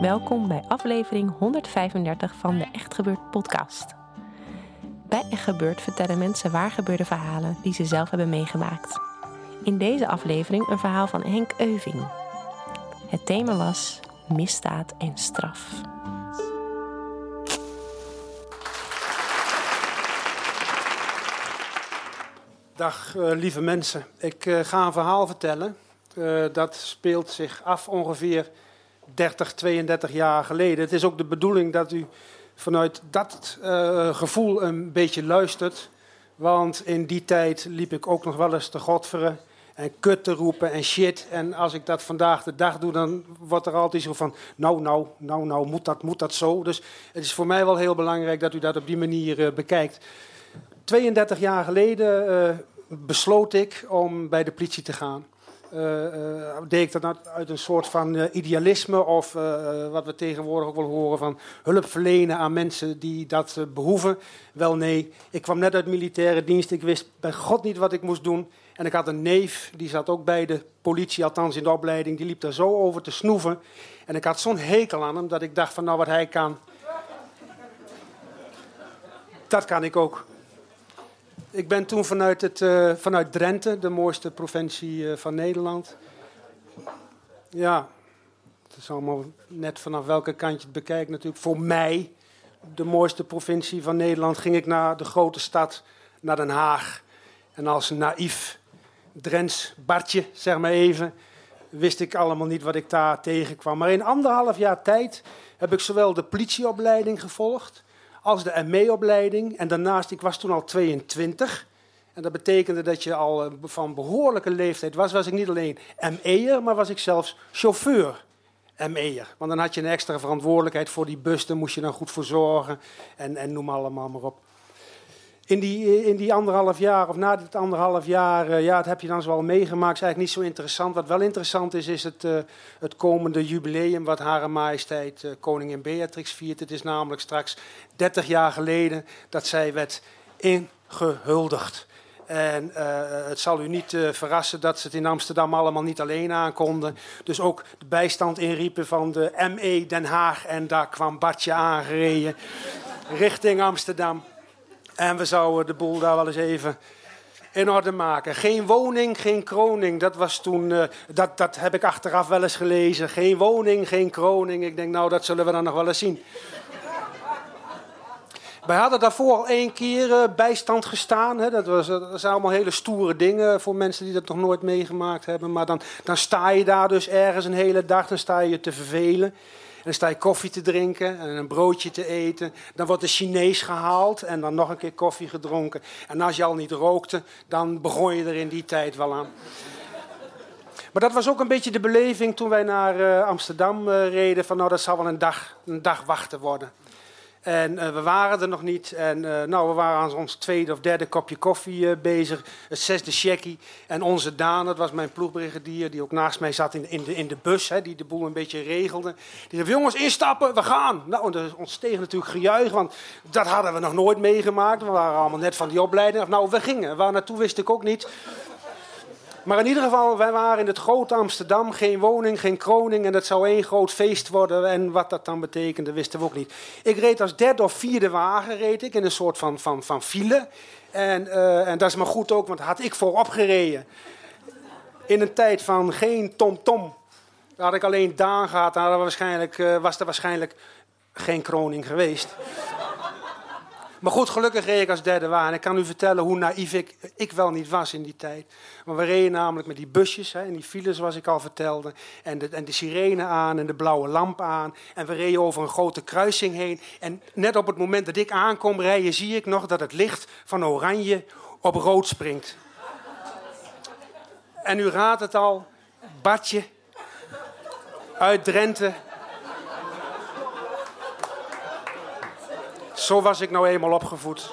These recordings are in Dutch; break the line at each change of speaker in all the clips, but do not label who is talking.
Welkom bij aflevering 135 van de Echt Gebeurd podcast. Bij Echt Gebeurd vertellen mensen waar gebeurde verhalen die ze zelf hebben meegemaakt. In deze aflevering een verhaal van Henk Euving. Het thema was misdaad en straf.
Dag eh, lieve mensen. Ik eh, ga een verhaal vertellen. Eh, dat speelt zich af ongeveer 30, 32 jaar geleden. Het is ook de bedoeling dat u vanuit dat eh, gevoel een beetje luistert. Want in die tijd liep ik ook nog wel eens te godveren en kut te roepen en shit. En als ik dat vandaag de dag doe, dan wordt er altijd zo van... nou, nou, nou, nou, moet dat, moet dat zo? Dus het is voor mij wel heel belangrijk dat u dat op die manier eh, bekijkt. 32 jaar geleden eh, besloot ik om bij de politie te gaan. Eh, eh, deed ik dat uit- uit een soort van eh, idealisme of wat we tegenwoordig ook wel horen van hulp verlenen aan mensen die dat eh, behoeven? Wel nee, ik kwam net uit militaire dienst, ik wist bij God niet wat ik moest doen. En ik had een neef, die zat ook bij de politie, althans in de opleiding, die liep daar zo over te snoeven. En ik had zo'n hekel aan hem dat ik dacht van nou wat hij kan, dat kan ik ook. Ik ben toen vanuit, het, eh, vanuit Drenthe, de mooiste provincie eh, van Nederland. Ja, het is allemaal net vanaf welke kant je het bekijkt natuurlijk. Voor mij, de mooiste provincie van Nederland, ging ik naar de grote stad, naar Den Haag. En als naïef Drents Bartje, zeg maar even, wist ik allemaal niet wat ik daar tegenkwam. Maar in anderhalf jaar tijd heb ik zowel de politieopleiding gevolgd als de ME-opleiding. En daarnaast, ik was toen al 22. En dat betekende dat je al eh, van behoorlijke leeftijd was. Was ik niet alleen ME'er, maar was ik zelfs chauffeur ME'er. Want dan had je een extra verantwoordelijkheid voor die bus. Daar moest je dan goed voor zorgen. En, en noem allemaal maar op. In die, in die anderhalf jaar, of na dit anderhalf jaar, eh, ja, dat heb je dan zoal meegemaakt. is eigenlijk niet zo interessant. Wat wel interessant is, is het, eh, het komende jubileum wat Hare Majesteit eh, Koningin Beatrix viert. Het is namelijk straks 30 jaar geleden dat zij werd ingehuldigd. En eh, het zal u niet eh, verrassen dat ze het in Amsterdam allemaal niet alleen aankonden. Dus ook de bijstand inriepen van de ME Den Haag. En daar kwam Bartje aangereden richting Amsterdam. En we zouden de boel daar wel eens even in orde maken. Geen woning, geen kroning. Dat was toen, eh, dat, dat heb ik achteraf wel eens gelezen. Geen woning, geen kroning. Ik denk, nou, dat zullen we dan nog wel eens zien. Wij hadden daarvoor al één keer eh, bijstand gestaan. Hè. Dat, was, dat zijn allemaal hele stoere dingen voor mensen die dat nog nooit meegemaakt hebben. Maar dan, dan sta je daar dus ergens een hele dag, dan sta je te vervelen. En dan sta je koffie te drinken en een broodje te eten. Dan wordt de Chinees gehaald en dan nog een keer koffie gedronken. En als je al niet rookte, dan begon je er in die tijd wel aan. Maar dat was ook een beetje de beleving toen wij naar eh, Amsterdam eh, reden. Van nou, dat zal wel een dag, een dag wachten worden. En eh, we waren er nog niet. En eh, nou, we waren aan ons tweede of derde kopje koffie eh, bezig. Het zesde checkie. En onze Daan, dat was mijn ploegbrigadier, die ook naast mij zat in, in, de, in de bus, hè, die de boel een beetje regelde. Die zei, jongens, instappen, we gaan. Nou, en er ontsteeg natuurlijk gejuich, want dat hadden we nog nooit meegemaakt. We waren allemaal net van die opleiding. Nou, we gingen. Waar naartoe wist ik ook niet. Maar in ieder geval, wij waren in het grote Amsterdam. Geen woning, geen kroning. En dat zou één groot feest worden. En wat dat dan betekende, wisten we ook niet. Ik reed als derde of vierde wagen reed ik, in een soort van, van, van file. En, eh, en dat is maar goed ook, want had ik voorop gereden. In een tijd van geen tom-tom. Had ik alleen Daan gehad. Dan hadden we waarschijnlijk, eh, was er waarschijnlijk geen kroning geweest. Maar goed, gelukkig reed ik als derde waan. Ik kan u vertellen hoe naïef ik, ik wel niet was in die tijd. Maar we reden namelijk met die busjes hè, en die files, zoals ik al vertelde. En de, en de sirene aan en de blauwe lamp aan. En we reden over een grote kruising heen. En net op het moment dat ik aankom rijden, zie ik nog dat het licht van oranje op rood springt. En u raadt het al, Badje uit Drenthe Zo was ik nou eenmaal opgevoed.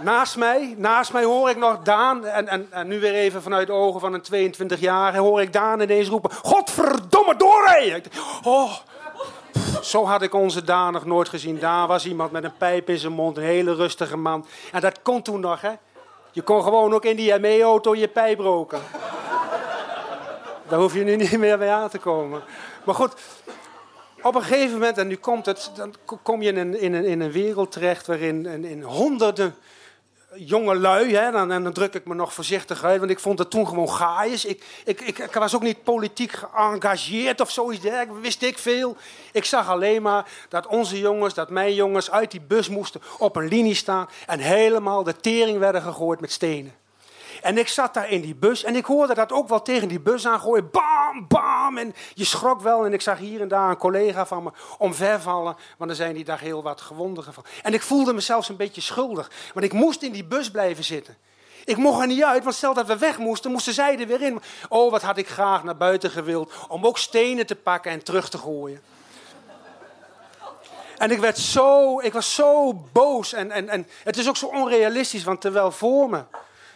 Naast mij, naast mij hoor ik nog Daan, en, en, nu weer even vanuit de ogen van een 22-jarige, hoor ik Daan ineens roepen: Godverdomme doorrijden! Oh, zo had ik onze Daan nog nooit gezien. Daan was iemand met een pijp in zijn mond, een hele rustige man. En dat kon toen nog, hè? Je kon gewoon ook in die ME-auto je pijp roken. Daar hoef je nu niet meer bij aan te komen. Maar goed, op een gegeven moment, en nu komt het, dan kom je in een, in een, in een wereld terecht waarin in, in honderden jonge lui, hè, dan, en dan druk ik me nog voorzichtig uit, want ik vond het toen gewoon gaaiers. Ik, ik, ik, was ook niet politiek geëngageerd of zoiets dergelijks, wist ik veel. Ik zag alleen maar dat onze jongens, dat mijn jongens uit die bus moesten op een linie staan en helemaal de tering werden gegooid met stenen. En ik zat daar in die bus en ik hoorde dat ook wel tegen die bus aangooien. Bam, bam. En je schrok wel. En ik zag hier en daar een collega van me omvervallen. Want er zijn die dag heel wat gewonden gevallen. En ik voelde me zelfs een beetje schuldig. Want ik moest in die bus blijven zitten. Ik mocht er niet uit, want stel dat we weg moesten, moesten zij er weer in. Oh, wat had ik graag naar buiten gewild om ook stenen te pakken en terug te gooien. En ik werd zo, ik was zo boos. En, en, en het is ook zo onrealistisch, want terwijl voor me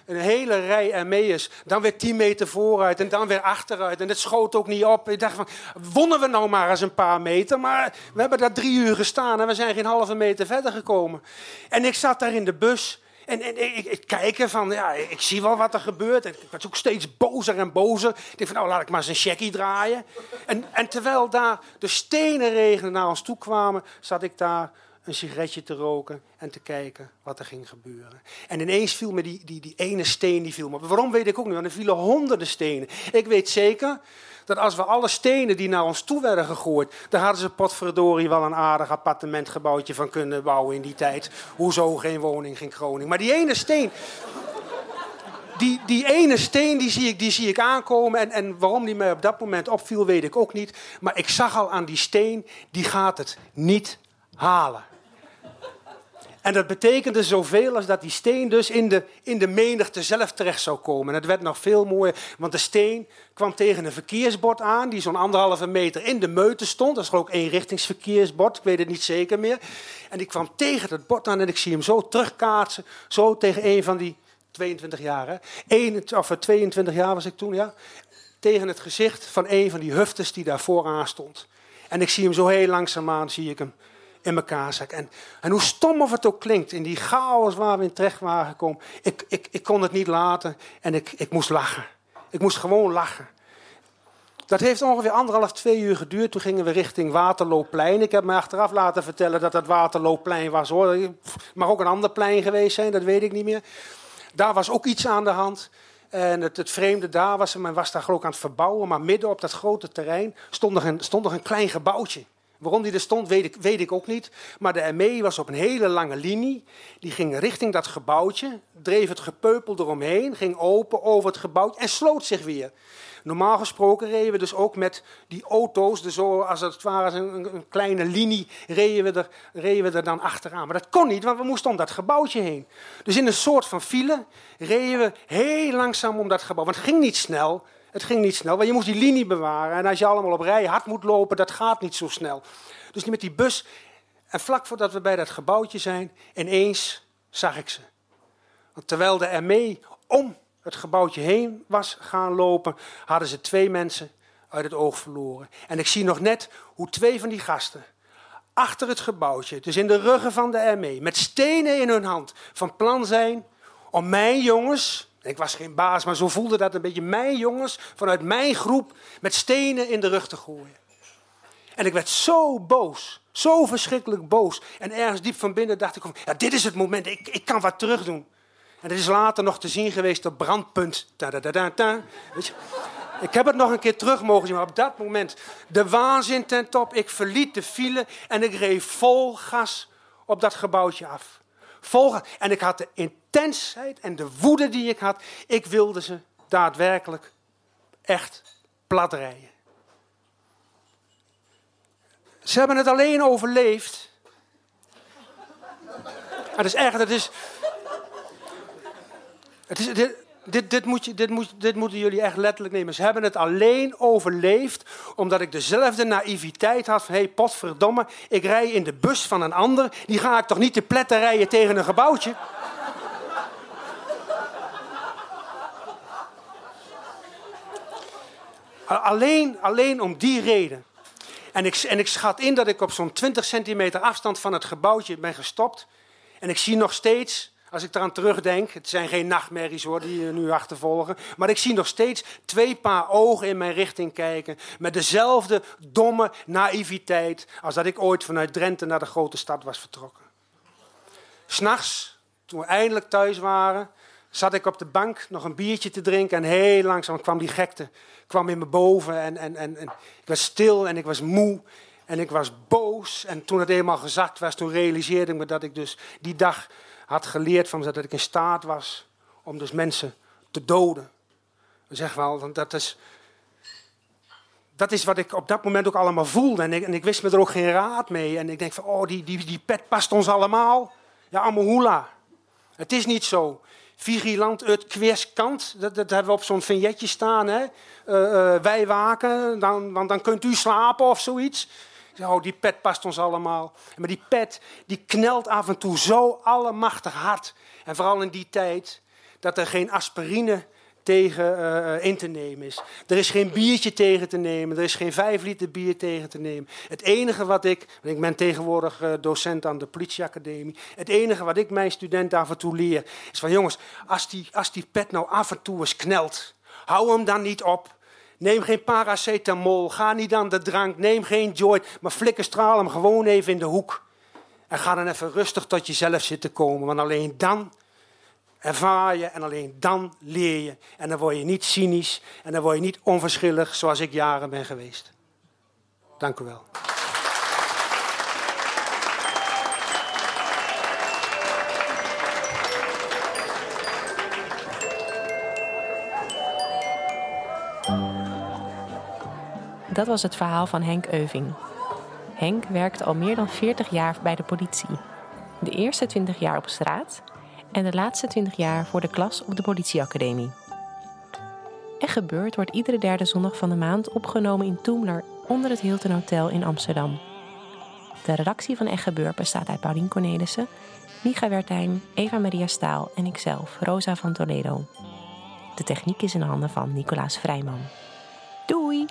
een hele rij Emmeus. Dan weer 10 meter vooruit en dan weer achteruit. En het schoot ook niet op. Ik dacht van, wonnen we nou maar eens een paar meter? Maar we hebben daar drie uur gestaan en we zijn geen halve meter verder gekomen. En ik zat daar in de bus. En, ik, ik kijk van, ja, ik zie wel wat er gebeurt. Ik werd ook steeds bozer en bozer. Ik dacht van, nou laat ik maar eens een checkie draaien. En, en terwijl daar de stenen regenen naar ons toe kwamen, zat ik daar een sigaretje te roken en te kijken wat er ging gebeuren. En ineens viel me die, die, die ene steen, die viel me. Waarom weet ik ook niet, want er vielen honderden stenen. Ik weet zeker dat als we alle stenen die naar ons toe werden gegooid, daar hadden ze potverdorie wel een aardig appartementgebouwtje van kunnen bouwen in die tijd. Hoezo geen woning, geen kroning. Maar die ene steen, die, die ene steen die zie ik, die zie ik aankomen. En, en waarom die mij op dat moment opviel, weet ik ook niet. Maar ik zag al aan die steen, die gaat het niet halen. En dat betekende zoveel als dat die steen dus in de, in de menigte zelf terecht zou komen. En het werd nog veel mooier, want de steen kwam tegen een verkeersbord aan, die zo'n anderhalve meter in de meute stond. Dat is ook één richtingsverkeersbord, ik weet het niet zeker meer. En die kwam tegen dat bord aan en ik zie hem zo terugkaatsen, zo tegen een van die 22 jaar. Hè? of 22 jaar was ik toen, ja. Tegen het gezicht van een van die huftes die daar vooraan stond. En ik zie hem zo heel langzaamaan, zie ik hem in elkaar zak. En, en hoe stom of het ook klinkt, in die chaos waar we in terecht waren gekomen, ik, ik, ik kon het niet laten en ik, ik moest lachen. Ik moest gewoon lachen. Dat heeft ongeveer anderhalf, twee uur geduurd. Toen gingen we richting Waterlooplein. Ik heb me achteraf laten vertellen dat dat Waterlooplein was. Hoor. Het mag ook een ander plein geweest zijn, dat weet ik niet meer. Daar was ook iets aan de hand. En het, het vreemde daar was, men was daar geloof ik aan het verbouwen. Maar midden op dat grote terrein stond nog een, stond nog een klein gebouwtje. Waarom die er stond, weet ik, weet ik ook niet. Maar de ME was op een hele lange linie. Die ging richting dat gebouwtje, dreef het gepeupel eromheen, ging open over het gebouwtje en sloot zich weer. Normaal gesproken reden we dus ook met die auto's, dus als het ware een, een kleine linie, reden we, er, reden we er dan achteraan. Maar dat kon niet, want we moesten om dat gebouwtje heen. Dus in een soort van file reden we heel langzaam om dat gebouw. Want het ging niet snel, het ging niet snel, want je moest die linie bewaren. En als je allemaal op rij hard moet lopen, dat gaat niet zo snel. Dus met die bus. En vlak voordat we bij dat gebouwtje zijn, ineens zag ik ze. Want terwijl de ME om het gebouwtje heen was gaan lopen, hadden ze twee mensen uit het oog verloren. En ik zie nog net hoe twee van die gasten achter het gebouwtje, dus in de ruggen van de ME, met stenen in hun hand, van plan zijn om mijn jongens, ik was geen baas, maar zo voelde dat een beetje mijn jongens vanuit mijn groep met stenen in de rug te gooien. En ik werd zo boos, zo verschrikkelijk boos. En ergens diep van binnen dacht ik, ja, dit is het moment, ik, ik kan wat terug doen. En dat is later nog te zien geweest op brandpunt. Ta -da -da -da Weet je? Ik heb het nog een keer terug mogen zien, maar op dat moment de waanzin ten top. Ik verliet de file en ik reed vol gas op dat gebouwtje af. Vol gas. En ik had de intensheid en de woede die ik had. Ik wilde ze daadwerkelijk echt platrijden. Ze hebben het alleen overleefd. Het is echt, het is. Het is dit, dit, dit, moet je, dit, moet, dit moeten jullie echt letterlijk nemen. Ze hebben het alleen overleefd omdat ik dezelfde naïviteit had van... hé, hey, potverdomme, ik rij in de bus van een ander. Die ga ik toch niet te pletten rijden tegen een gebouwtje? Alleen, alleen om die reden. En ik, en ik schat in dat ik op zo'n 20 centimeter afstand van het gebouwtje ben gestopt. En ik zie nog steeds, als ik eraan terugdenk, het zijn geen nachtmerries hoor die je nu achtervolgen. Maar ik zie nog steeds twee paar ogen in mijn richting kijken. Met dezelfde domme naïviteit als dat ik ooit vanuit Drenthe naar de grote stad was vertrokken. S'nachts, toen we eindelijk thuis waren, zat ik op de bank nog een biertje te drinken. En heel langzaam kwam die gekte kwam in me boven. En, en, en, en ik was stil en ik was moe. En ik was boos. En toen het eenmaal gezakt was, toen realiseerde ik me dat ik dus die dag had geleerd van dat ik in staat was om dus mensen te doden. Zeg wel, dat is, dat is wat ik op dat moment ook allemaal voelde. En ik, en ik wist me er ook geen raad mee. En ik denk van, oh, die, die, die pet past ons allemaal. Ja, allemaal Het is niet zo vigilant uit kweerskant. Dat, dat hebben we op zo'n vignetje staan. Hè? Uh, uh, wij waken, dan, want dan kunt u slapen of zoiets. Oh, die pet past ons allemaal. Maar die pet die knelt af en toe zo allemachtig hard. En vooral in die tijd dat er geen aspirine tegen uh, in te nemen is. Er is geen biertje tegen te nemen. Er is geen vijf liter bier tegen te nemen. Het enige wat ik, ik ben tegenwoordig uh, docent aan de politieacademie. Het enige wat ik mijn studenten af en toe leer, is van jongens, als die, als die pet nou af en toe eens knelt, hou hem dan niet op. Neem geen paracetamol, ga niet aan de drank, neem geen joint, maar flikkerstraal hem gewoon even in de hoek. En ga dan even rustig tot jezelf zitten komen, want alleen dan ervaar je en alleen dan leer je. En dan word je niet cynisch en dan word je niet onverschillig zoals ik jaren ben geweest. Dank u wel.
Dat was het verhaal van Henk Euving. Henk werkte al meer dan 40 jaar bij de politie. De eerste 20 jaar op straat en de laatste 20 jaar voor de klas op de politieacademie. En gebeurd wordt iedere derde zondag van de maand opgenomen in Toemler onder het Hilton Hotel in Amsterdam. De redactie van Echt bestaat uit Paulien Cornelissen, Micha Wertheim, Eva Maria Staal en ikzelf, Rosa van Toledo. De techniek is in handen van Nicolaas Vrijman. Doei!